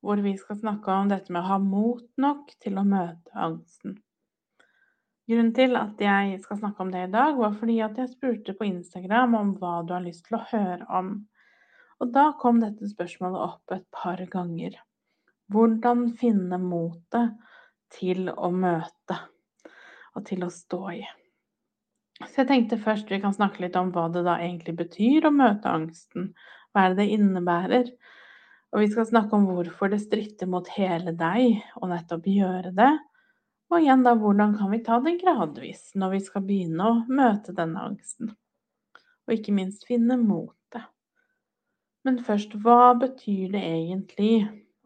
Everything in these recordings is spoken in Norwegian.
hvor vi skal snakke om dette med å ha mot nok til å møte angsten. Grunnen til at jeg skal snakke om det i dag, var fordi at jeg spurte på Instagram om hva du har lyst til å høre om. Og da kom dette spørsmålet opp et par ganger. Hvordan finne motet til å møte og til å stå i? Så jeg tenkte først vi kan snakke litt om hva det da egentlig betyr å møte angsten. Hva er det det innebærer? Og vi skal snakke om hvorfor det stritter mot hele deg å nettopp gjøre det. Og igjen da, hvordan kan vi ta det gradvis når vi skal begynne å møte denne angsten? Og ikke minst finne motet. Men først, hva betyr det egentlig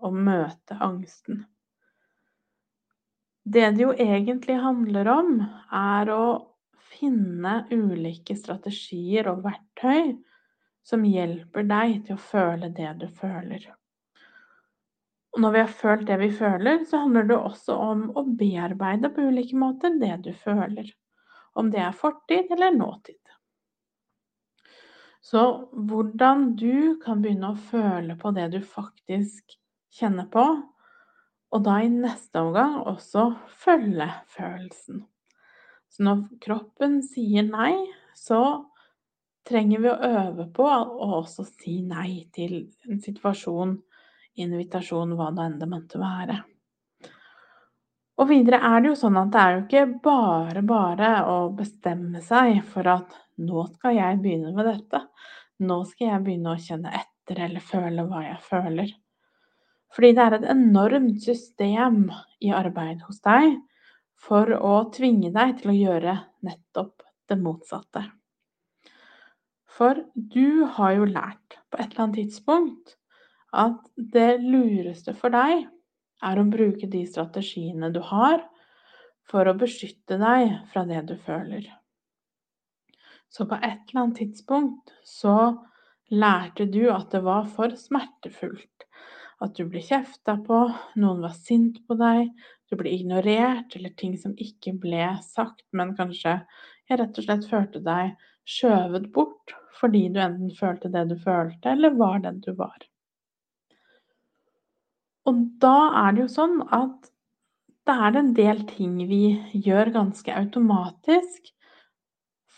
å møte angsten? Det det jo egentlig handler om, er å finne ulike strategier og verktøy som hjelper deg til å føle det du føler. Og når vi har følt det vi føler, så handler det også om å bearbeide på ulike måter det du føler. Om det er fortid eller nåtid. Så hvordan du kan begynne å føle på det du faktisk kjenner på, og da i neste omgang også følge følelsen. Så når kroppen sier nei, så trenger vi å øve på å også si nei til en situasjon, invitasjon, hva det enn det måtte være. Og videre er det jo sånn at det er jo ikke bare bare å bestemme seg for at nå skal jeg begynne med dette. Nå skal jeg begynne å kjenne etter eller føle hva jeg føler. Fordi det er et enormt system i arbeid hos deg for å tvinge deg til å gjøre nettopp det motsatte. For du har jo lært på et eller annet tidspunkt at det lureste for deg er å bruke de strategiene du har for å beskytte deg fra det du føler. Så på et eller annet tidspunkt så lærte du at det var for smertefullt. At du ble kjefta på, noen var sint på deg, du ble ignorert, eller ting som ikke ble sagt, men kanskje jeg rett og slett følte deg skjøvet bort fordi du enten følte det du følte, eller var den du var. Og da er det jo sånn at det er det en del ting vi gjør ganske automatisk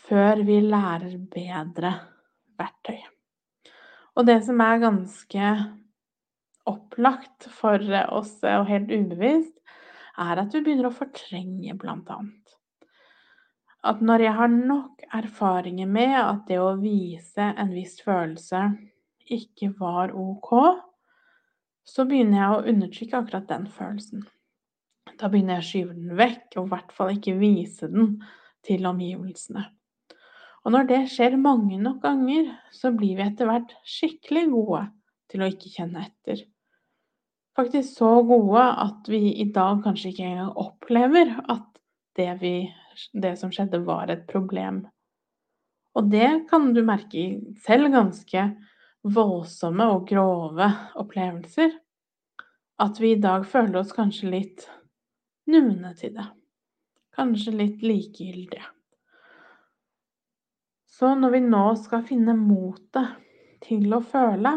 før vi lærer bedre verktøy. Og det som er ganske opplagt for oss og helt ubevisst, er at vi begynner å fortrenge, blant annet. At når jeg har nok erfaringer med at det å vise en viss følelse ikke var ok, så begynner jeg å undertrykke akkurat den følelsen. Da begynner jeg å skyve den vekk, og i hvert fall ikke vise den til omgivelsene. Og når det skjer mange nok ganger, så blir vi etter hvert skikkelig gode til å ikke kjenne etter faktisk så gode at vi i dag kanskje ikke engang opplever at det, vi, det som skjedde, var et problem. Og det kan du merke i selv ganske voldsomme og grove opplevelser. At vi i dag føler oss kanskje litt numne til det. Kanskje litt likegyldige. Så når vi nå skal finne motet til å føle,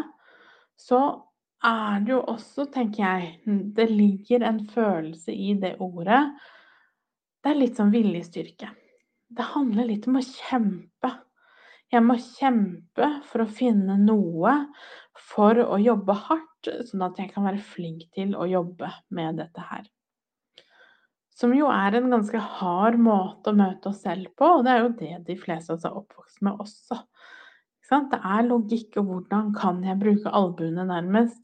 så er det jo også, tenker jeg Det ligger en følelse i det ordet. Det er litt sånn viljestyrke. Det handler litt om å kjempe. Jeg må kjempe for å finne noe for å jobbe hardt, sånn at jeg kan være flink til å jobbe med dette her. Som jo er en ganske hard måte å møte oss selv på, og det er jo det de fleste av oss er oppvokst med også. Det er logikk, og hvordan kan jeg bruke albuene nærmest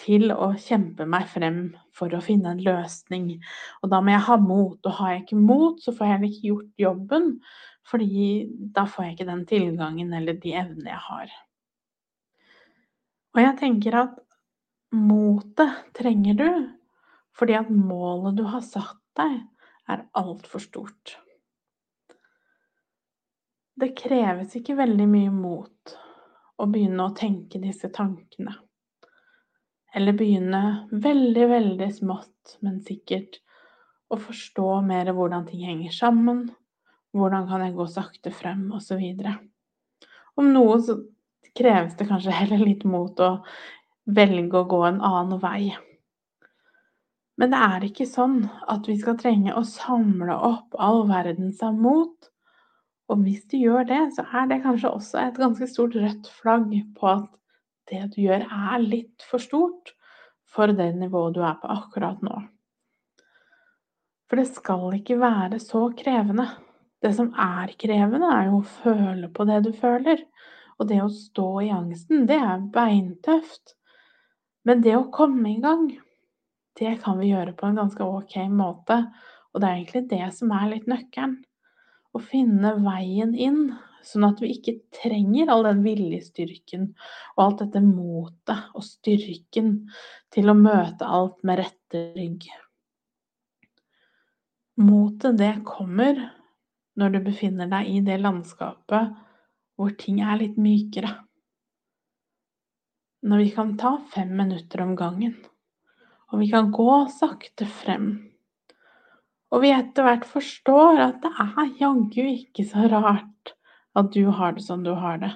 til å kjempe meg frem for å finne en løsning. Og da må jeg ha mot, og har jeg ikke mot, så får jeg ikke gjort jobben. Fordi da får jeg ikke den tilgangen eller de evnene jeg har. Og jeg tenker at motet trenger du fordi at målet du har satt deg, er altfor stort. Det kreves ikke veldig mye mot å begynne å tenke disse tankene. Eller begynne veldig, veldig smått, men sikkert å forstå mer hvordan ting henger sammen. Hvordan kan jeg gå sakte frem, osv. Om noe så kreves det kanskje heller litt mot å velge å gå en annen vei. Men det er ikke sånn at vi skal trenge å samle opp all verdens av mot. Og hvis du gjør det, så er det kanskje også et ganske stort rødt flagg på at det du gjør, er litt for stort for det nivået du er på akkurat nå. For det skal ikke være så krevende. Det som er krevende, er jo å føle på det du føler. Og det å stå i angsten, det er beintøft. Men det å komme i gang, det kan vi gjøre på en ganske ok måte. Og det er egentlig det som er litt nøkkelen. Å finne veien inn, sånn at vi ikke trenger all den viljestyrken og alt dette motet og styrken til å møte alt med rette rygg. Motet, det kommer når du befinner deg i det landskapet hvor ting er litt mykere. Når vi kan ta fem minutter om gangen, og vi kan gå sakte frem. Og vi etter hvert forstår at det er jaggu ikke så rart at du har det som du har det.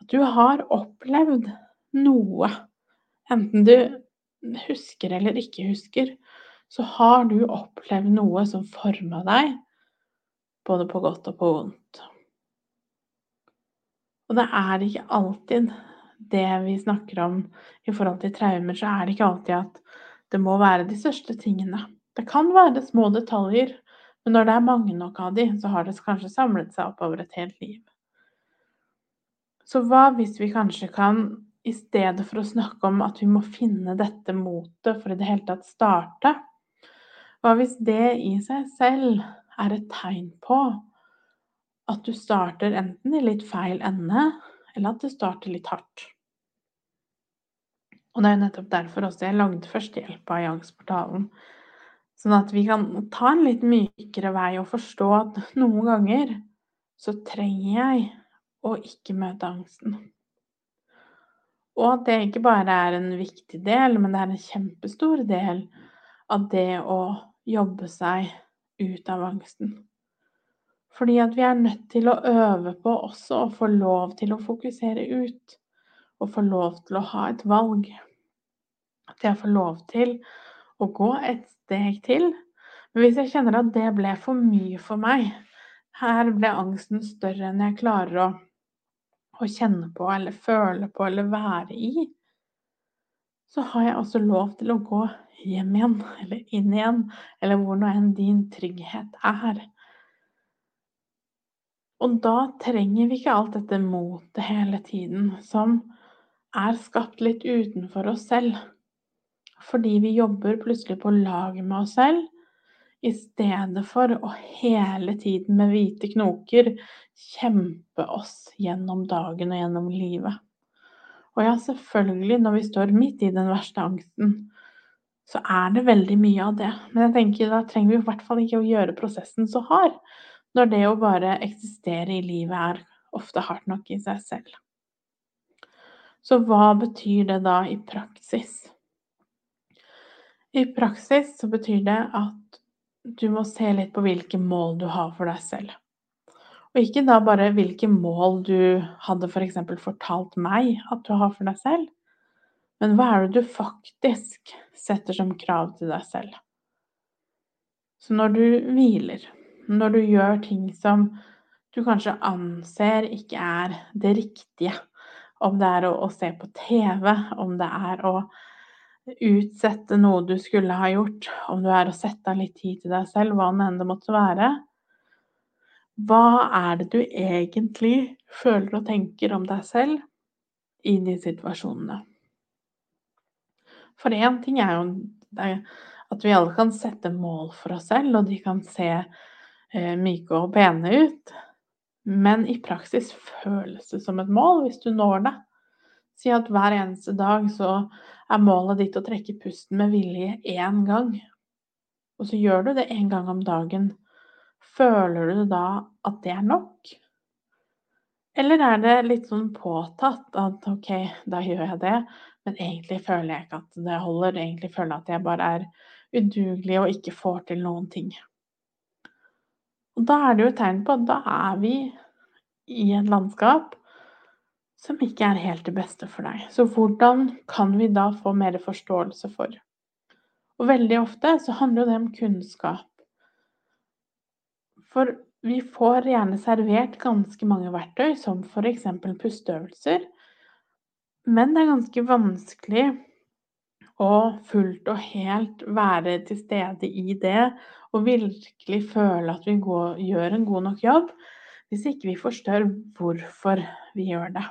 At du har opplevd noe. Enten du husker eller ikke husker, så har du opplevd noe som forma deg, både på godt og på vondt. Og det er ikke alltid det vi snakker om i forhold til traumer, så er det ikke alltid at det må være de største tingene. Det kan være små detaljer, men når det er mange nok av de, så har det kanskje samlet seg opp over et helt liv. Så hva hvis vi kanskje kan, i stedet for å snakke om at vi må finne dette motet for i det hele tatt starte, hva hvis det i seg selv er et tegn på at du starter enten i litt feil ende, eller at du starter litt hardt? Og det er jo nettopp derfor også jeg lagde førstehjelpa i Angstportalen. Sånn at vi kan ta en litt mykere vei og forstå at noen ganger så trenger jeg å ikke møte angsten. Og at det ikke bare er en viktig del, men det er en kjempestor del av det å jobbe seg ut av angsten. Fordi at vi er nødt til å øve på også å få lov til å fokusere ut. Og få lov til å ha et valg. At jeg får lov til å gå et steg til. Men hvis jeg kjenner at det ble for mye for meg, her ble angsten større enn jeg klarer å, å kjenne på eller føle på eller være i, så har jeg også lov til å gå hjem igjen eller inn igjen, eller hvor nå enn din trygghet er. Og da trenger vi ikke alt dette motet hele tiden, som er skapt litt utenfor oss selv fordi vi jobber plutselig på lag med oss selv, i stedet for å hele tiden med hvite knoker kjempe oss gjennom dagen og gjennom livet. Og ja, selvfølgelig, når vi står midt i den verste angsten, så er det veldig mye av det. Men jeg tenker da trenger vi i hvert fall ikke å gjøre prosessen så hard, når det å bare eksistere i livet er ofte hardt nok i seg selv. Så hva betyr det da i praksis? I praksis så betyr det at du må se litt på hvilke mål du har for deg selv. Og ikke da bare hvilke mål du hadde f.eks. For fortalt meg at du har for deg selv, men hva er det du faktisk setter som krav til deg selv? Så når du hviler, når du gjør ting som du kanskje anser ikke er det riktige, om det er å, å se på TV, om det er å utsette noe du skulle ha gjort, om du er å sette av litt tid til deg selv, hva enn det måtte være. Hva er det du egentlig føler og tenker om deg selv i de situasjonene? For én ting er jo at vi alle kan sette mål for oss selv, og de kan se eh, myke og pene ut. Men i praksis føles det som et mål hvis du når det. Si at hver eneste dag så er målet ditt å trekke pusten med vilje én gang. Og så gjør du det én gang om dagen. Føler du da at det er nok? Eller er det litt sånn påtatt at ok, da gjør jeg det, men egentlig føler jeg ikke at det holder. Egentlig føler jeg at jeg bare er udugelig og ikke får til noen ting. Og da er det jo et tegn på at da er vi i et landskap som ikke er helt det beste for deg. Så hvordan kan vi da få mer forståelse for? Og veldig ofte så handler det om kunnskap. For vi får gjerne servert ganske mange verktøy, som f.eks. pusteøvelser, men det er ganske vanskelig å fullt og helt være til stede i det og virkelig føle at vi går, gjør en god nok jobb, hvis ikke vi forstår hvorfor vi gjør det.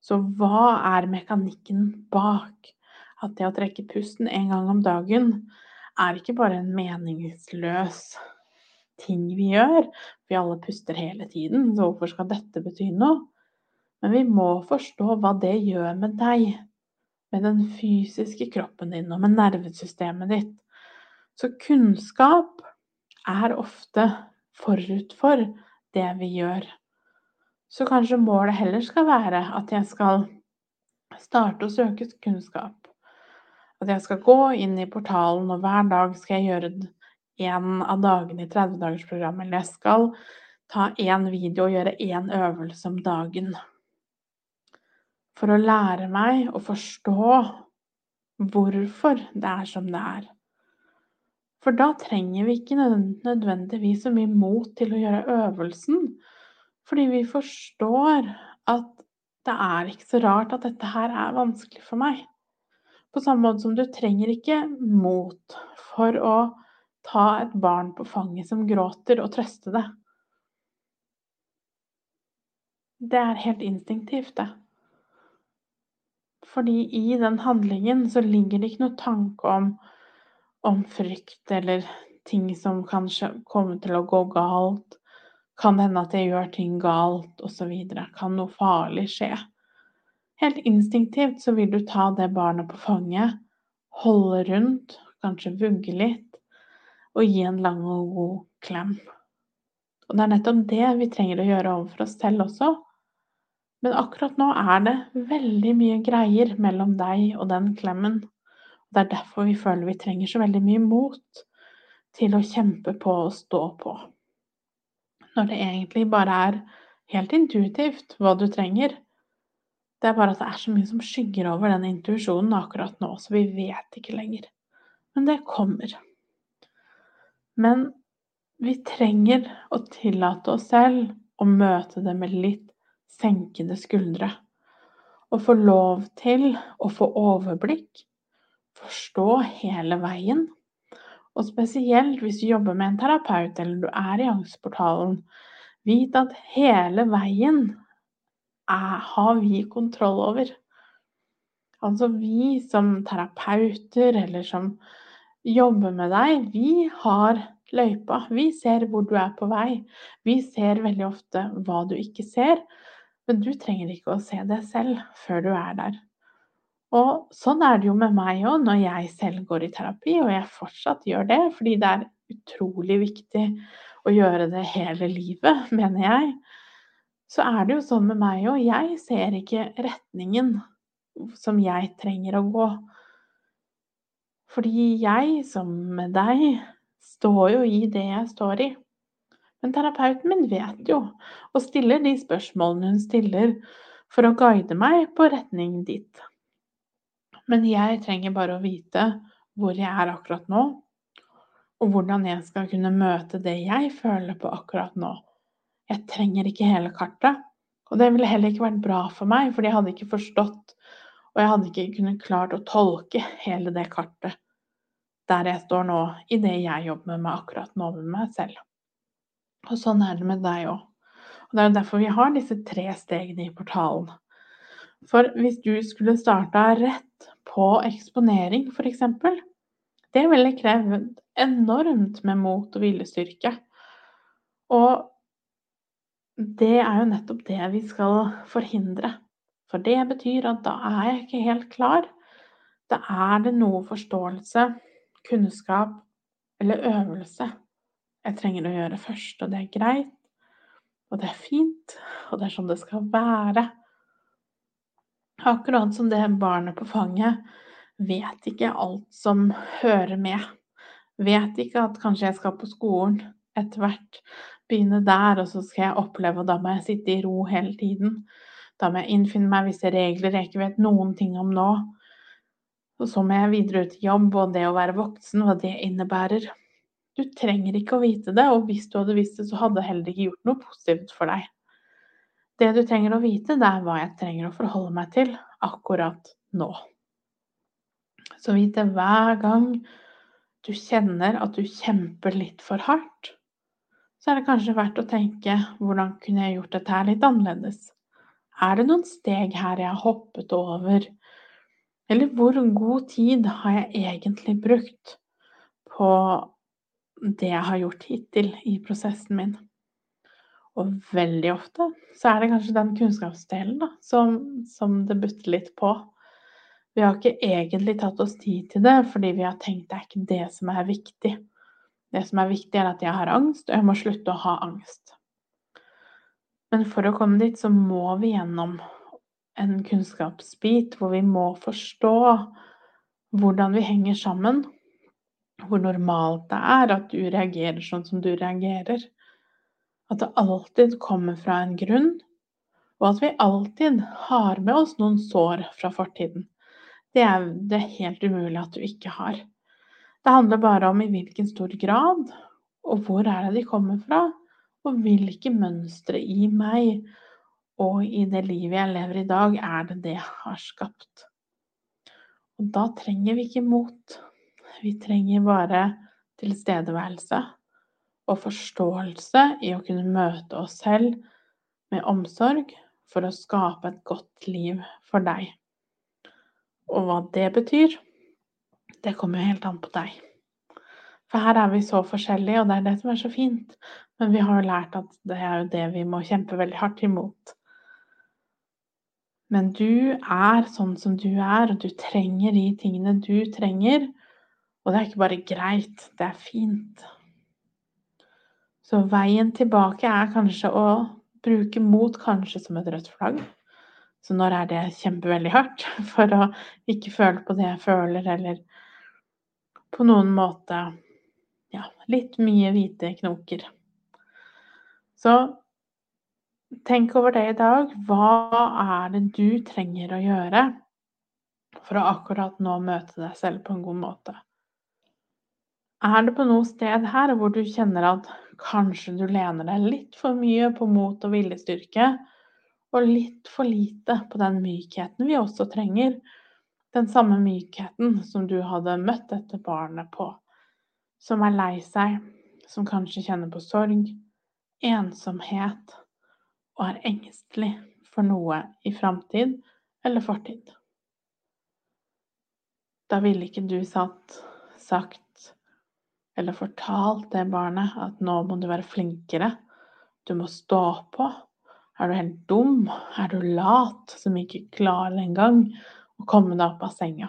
Så hva er mekanikken bak at det å trekke pusten en gang om dagen er ikke bare en meningsløs ting vi gjør, vi alle puster hele tiden, så hvorfor skal dette bety noe? Men vi må forstå hva det gjør med deg, med den fysiske kroppen din og med nervesystemet ditt. Så kunnskap er ofte forut for det vi gjør. Så kanskje målet heller skal være at jeg skal starte å søke kunnskap. At jeg skal gå inn i portalen, og hver dag skal jeg gjøre en av dagene i 30-dagersprogrammet. Eller jeg skal ta én video og gjøre én øvelse om dagen for å lære meg å forstå hvorfor det er som det er. For da trenger vi ikke nødvendigvis så mye mot til å gjøre øvelsen, fordi vi forstår at det er ikke så rart at dette her er vanskelig for meg. På samme måte som du trenger ikke mot for å ta et barn på fanget som gråter, og trøste det. Det er helt instinktivt, det. Fordi i den handlingen så ligger det ikke noe tanke om, om frykt eller ting som kanskje kommer til å gå galt. Kan det hende at jeg gjør ting galt, osv. Kan noe farlig skje? Helt instinktivt så vil du ta det barnet på fanget, holde rundt, kanskje vugge litt, og gi en lang og god klem. Og det er nettopp det vi trenger å gjøre overfor oss selv også. Men akkurat nå er det veldig mye greier mellom deg og den klemmen. Det er derfor vi føler vi trenger så veldig mye mot til å kjempe på og stå på. Når det egentlig bare er helt intuitivt hva du trenger. Det er bare at det er så mye som skygger over den intuisjonen akkurat nå, så vi vet ikke lenger. Men det kommer. Men vi trenger å tillate oss selv å møte det med litt senkede skuldre. Og få lov til å få overblikk, forstå hele veien. Og spesielt hvis du jobber med en terapeut eller du er i Angstportalen, vit at hele veien er, har vi kontroll over. Altså vi som terapeuter eller som jobber med deg, vi har løypa. Vi ser hvor du er på vei. Vi ser veldig ofte hva du ikke ser, men du trenger ikke å se det selv før du er der. Og sånn er det jo med meg òg når jeg selv går i terapi, og jeg fortsatt gjør det, fordi det er utrolig viktig å gjøre det hele livet, mener jeg. Så er det jo sånn med meg òg. Jeg ser ikke retningen som jeg trenger å gå. Fordi jeg, som med deg, står jo i det jeg står i. Men terapeuten min vet jo, og stiller de spørsmålene hun stiller for å guide meg på retning dit. Men jeg trenger bare å vite hvor jeg er akkurat nå, og hvordan jeg skal kunne møte det jeg føler på akkurat nå. Jeg trenger ikke hele kartet, og det ville heller ikke vært bra for meg, for jeg hadde ikke forstått, og jeg hadde ikke kunnet klart å tolke hele det kartet der jeg står nå, i det jeg jobber med akkurat nå med meg selv. Og sånn er det med deg òg. Og det er jo derfor vi har disse tre stegene i portalen. For hvis du skulle starta rett på eksponering, f.eks., det ville krevd enormt med mot og viljestyrke. Og det er jo nettopp det vi skal forhindre. For det betyr at da er jeg ikke helt klar. Da er det noe forståelse, kunnskap eller øvelse jeg trenger å gjøre først, og det er greit, og det er fint, og det er sånn det skal være. Akkurat som det barnet på fanget vet ikke alt som hører med. Vet ikke at kanskje jeg skal på skolen etter hvert, begynne der, og så skal jeg oppleve, og da må jeg sitte i ro hele tiden. Da må jeg innfinne meg visse regler jeg ikke vet noen ting om nå. Og så må jeg videre ut i jobb, og det å være voksen, hva det innebærer. Du trenger ikke å vite det, og hvis du hadde visst det, så hadde det heller ikke gjort noe positivt for deg. Det du trenger å vite, det er hva jeg trenger å forholde meg til akkurat nå. Så vite hver gang du kjenner at du kjemper litt for hardt, så er det kanskje verdt å tenke hvordan kunne jeg gjort dette her litt annerledes? Er det noen steg her jeg har hoppet over? Eller hvor god tid har jeg egentlig brukt på det jeg har gjort hittil i prosessen min? Og veldig ofte så er det kanskje den kunnskapsdelen da, som, som det butter litt på. Vi har ikke egentlig tatt oss tid til det, fordi vi har tenkt det er ikke det som er viktig. Det som er viktig, er at jeg har angst, og jeg må slutte å ha angst. Men for å komme dit, så må vi gjennom en kunnskapsbit hvor vi må forstå hvordan vi henger sammen, hvor normalt det er at du reagerer sånn som du reagerer. At det alltid kommer fra en grunn, og at vi alltid har med oss noen sår fra fortiden. Det er det helt umulig at du ikke har. Det handler bare om i hvilken stor grad, og hvor er det de kommer fra, og hvilke mønstre i meg og i det livet jeg lever i dag, er det det jeg har skapt. Og da trenger vi ikke mot. Vi trenger bare tilstedeværelse og forståelse i å kunne møte oss selv med omsorg for å skape et godt liv for deg. Og hva det betyr, det kommer jo helt an på deg. For her er vi så forskjellige, og det er det som er så fint. Men vi har jo lært at det er jo det vi må kjempe veldig hardt imot. Men du er sånn som du er, og du trenger de tingene du trenger. Og det er ikke bare greit, det er fint. Så veien tilbake er kanskje å bruke mot kanskje som et rødt flagg. Så når er det kjempeveldig hardt for å ikke føle på det jeg føler, eller på noen måte ja, litt mye hvite knoker. Så tenk over det i dag. Hva er det du trenger å gjøre for å akkurat nå møte deg selv på en god måte? Er det på noe sted her hvor du kjenner at kanskje du lener deg litt for mye på mot og viljestyrke? og litt for lite på den mykheten vi også trenger. Den samme mykheten som du hadde møtt dette barnet på, som er lei seg, som kanskje kjenner på sorg, ensomhet og er engstelig for noe i framtid eller fortid. Da ville ikke du satt, sagt eller fortalt det barnet at nå må du være flinkere, du må stå på, er du helt dum? Er du lat som ikke klarer engang å komme deg opp av senga?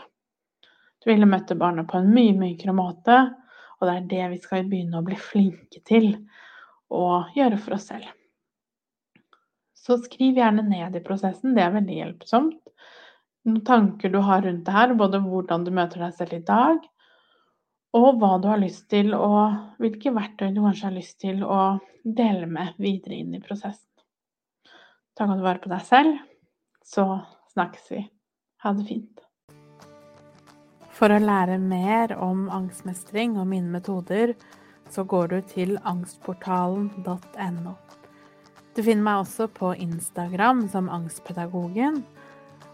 Du ville møtt barnet på en mye mykere måte, og det er det vi skal begynne å bli flinke til å gjøre for oss selv. Så skriv gjerne ned i prosessen, det er veldig hjelpsomt. Noen tanker du har rundt det her, både hvordan du møter deg selv i dag, og hva du har lyst til, og hvilke verktøy du kanskje har lyst til å dele med videre inn i prosessen. Ta godt vare på deg selv, så snakkes vi. Ha det fint. For å lære mer om angstmestring og mine metoder, så går du til angstportalen.no. Du finner meg også på Instagram som Angstpedagogen,